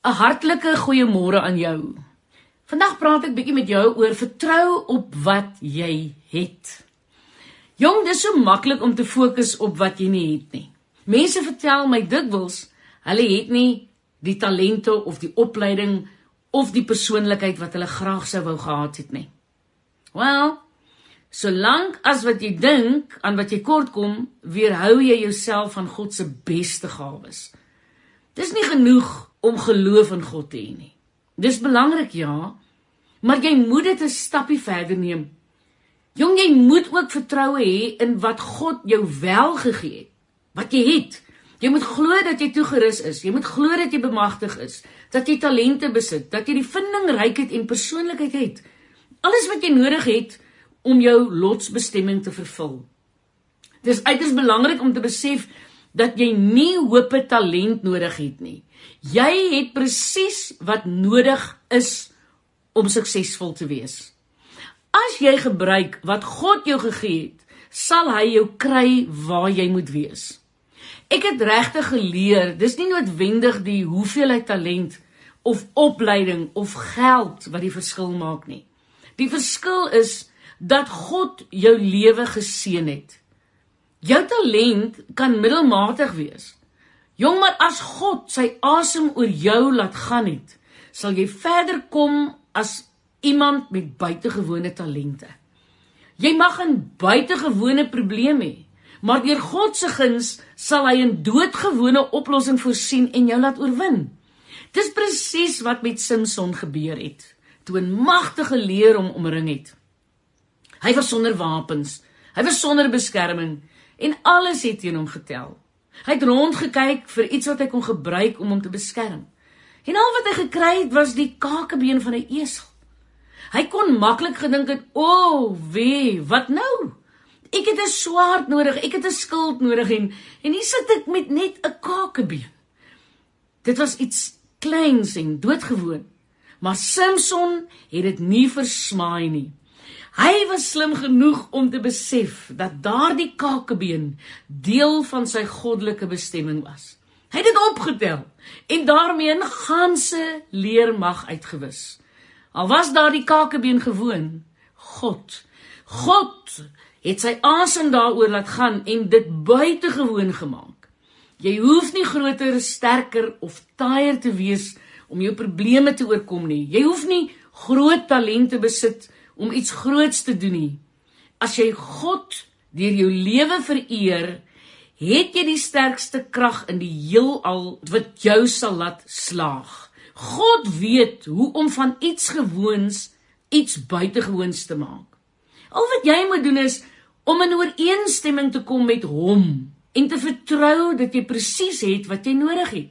'n Hartlike goeiemôre aan jou. Vandag praat ek bietjie met jou oor vertrou op wat jy het. Jong, dis so maklik om te fokus op wat jy nie het nie. Mense vertel my dikwels hulle het nie die talente of die opleiding of die persoonlikheid wat hulle graag sou wou gehad het nie. Wel, solank as wat jy dink aan wat jy kort kom, weerhou jy jouself van God se beste gawes. Dis nie genoeg om geloof in God te hê nie. Dis belangrik ja, maar jy moet dit 'n stappie verder neem. Jong, jy moet ook vertroue hê in wat God jou wel gegee het. Wat jy het. Jy moet glo dat jy toegerus is. Jy moet glo dat jy bemagtig is, dat jy talente besit, dat jy die vindingrykheid en persoonlikheid het. Alles wat jy nodig het om jou lotsbestemming te vervul. Dis uiters belangrik om te besef dat jy nie hoop talent nodig het nie. Jy het presies wat nodig is om suksesvol te wees. As jy gebruik wat God jou gegee het, sal hy jou kry waar jy moet wees. Ek het regtig geleer, dis nie noodwendig die hoeveelheid talent of opleiding of geld wat die verskil maak nie. Die verskil is dat God jou lewe geseën het. Jou talent kan middelmatig wees. Jong, maar as God sy asem oor jou laat gaan het, sal jy verder kom as iemand met buitengewone talente. Jy mag 'n buitengewone probleem hê, maar deur God se guns sal hy 'n doodgewone oplossing voorsien en jou laat oorwin. Dis presies wat met Samson gebeur het, toe 'n magtige leer hom omring het. Hy was sonder wapens, hy was sonder beskerming en alles het teen hom getel. Hy het rondgekyk vir iets wat hy kon gebruik om hom te beskerm. En al wat hy gekry het was die kakebeen van 'n esel. Hy kon maklik gedink het, "O, oh, wee, wat nou? Ek het 'n swaard nodig, ek het 'n skild nodig en en hier sit ek met net 'n kakebeen." Dit was iets kleins en doodgewoon. Maar Samson het dit nie versmaai nie. Hy was slim genoeg om te besef dat daardie kakebeen deel van sy goddelike bestemming was. Hy het dit opgetel en daarmee 'n ganse leermag uitgewis. Al was daardie kakebeen gewoon, God, God het sy asem daaroor laat gaan en dit buitengewoon gemaak. Jy hoef nie groter, sterker of taaier te wees om jou probleme te oorkom nie. Jy hoef nie groot talente besit nie om iets groots te doen nie. As jy God deur jou lewe vereer, het jy die sterkste krag in die heelal wat jou sal laat slaag. God weet hoe om van iets gewoons iets buitengewoons te maak. Al wat jy moet doen is om in ooreenstemming te kom met hom en te vertrou dat jy presies het wat jy nodig het.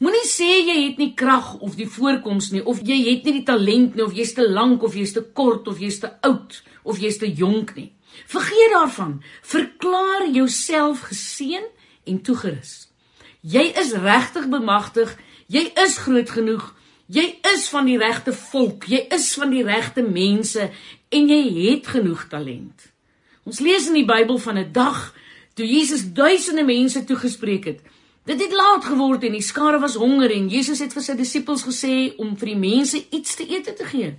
Moenie sê jy het nie krag of die voorkoms nie of jy het nie die talent nie of jy's te lank of jy's te kort of jy's te oud of jy's te jonk nie. Vergeet daarvan. Verklaar jouself geseën en toegerus. Jy is regtig bemagtig. Jy is groot genoeg. Jy is van die regte volk. Jy is van die regte mense en jy het genoeg talent. Ons lees in die Bybel van 'n dag toe Jesus duisende mense toegespreek het. Dit het laat geword en die skare was honger en Jesus het vir sy disippels gesê om vir die mense iets te eet te gee.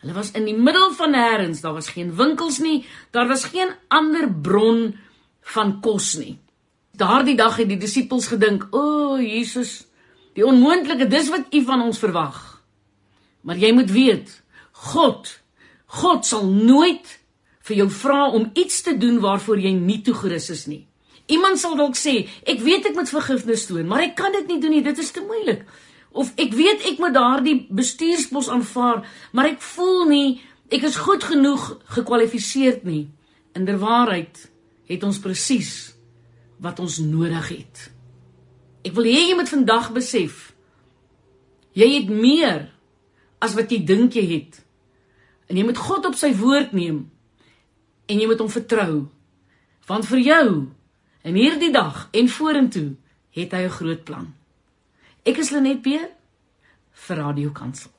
Hulle was in die middel van nêrens, daar was geen winkels nie, daar was geen ander bron van kos nie. Daardie dag het die disippels gedink: "O, oh, Jesus, die onmoontlike, dis wat U van ons verwag." Maar jy moet weet, God, God sal nooit vir jou vra om iets te doen waarvoor jy nie toegerus is nie. Iemand sal dalk sê, ek weet ek moet vergifnis toon, maar ek kan dit nie doen nie, dit is te moeilik. Of ek weet ek moet daardie bestuurspos aanvaar, maar ek voel nie ek is goed genoeg gekwalifiseerd nie. Inderwaarheid het ons presies wat ons nodig het. Ek wil hê jy moet vandag besef jy het meer as wat jy dink jy het. En jy moet God op sy woord neem en jy moet hom vertrou. Want vir jou In hierdie dag en vorentoe het hy 'n groot plan. Ek is Lenet Peer vir Radio Kansel.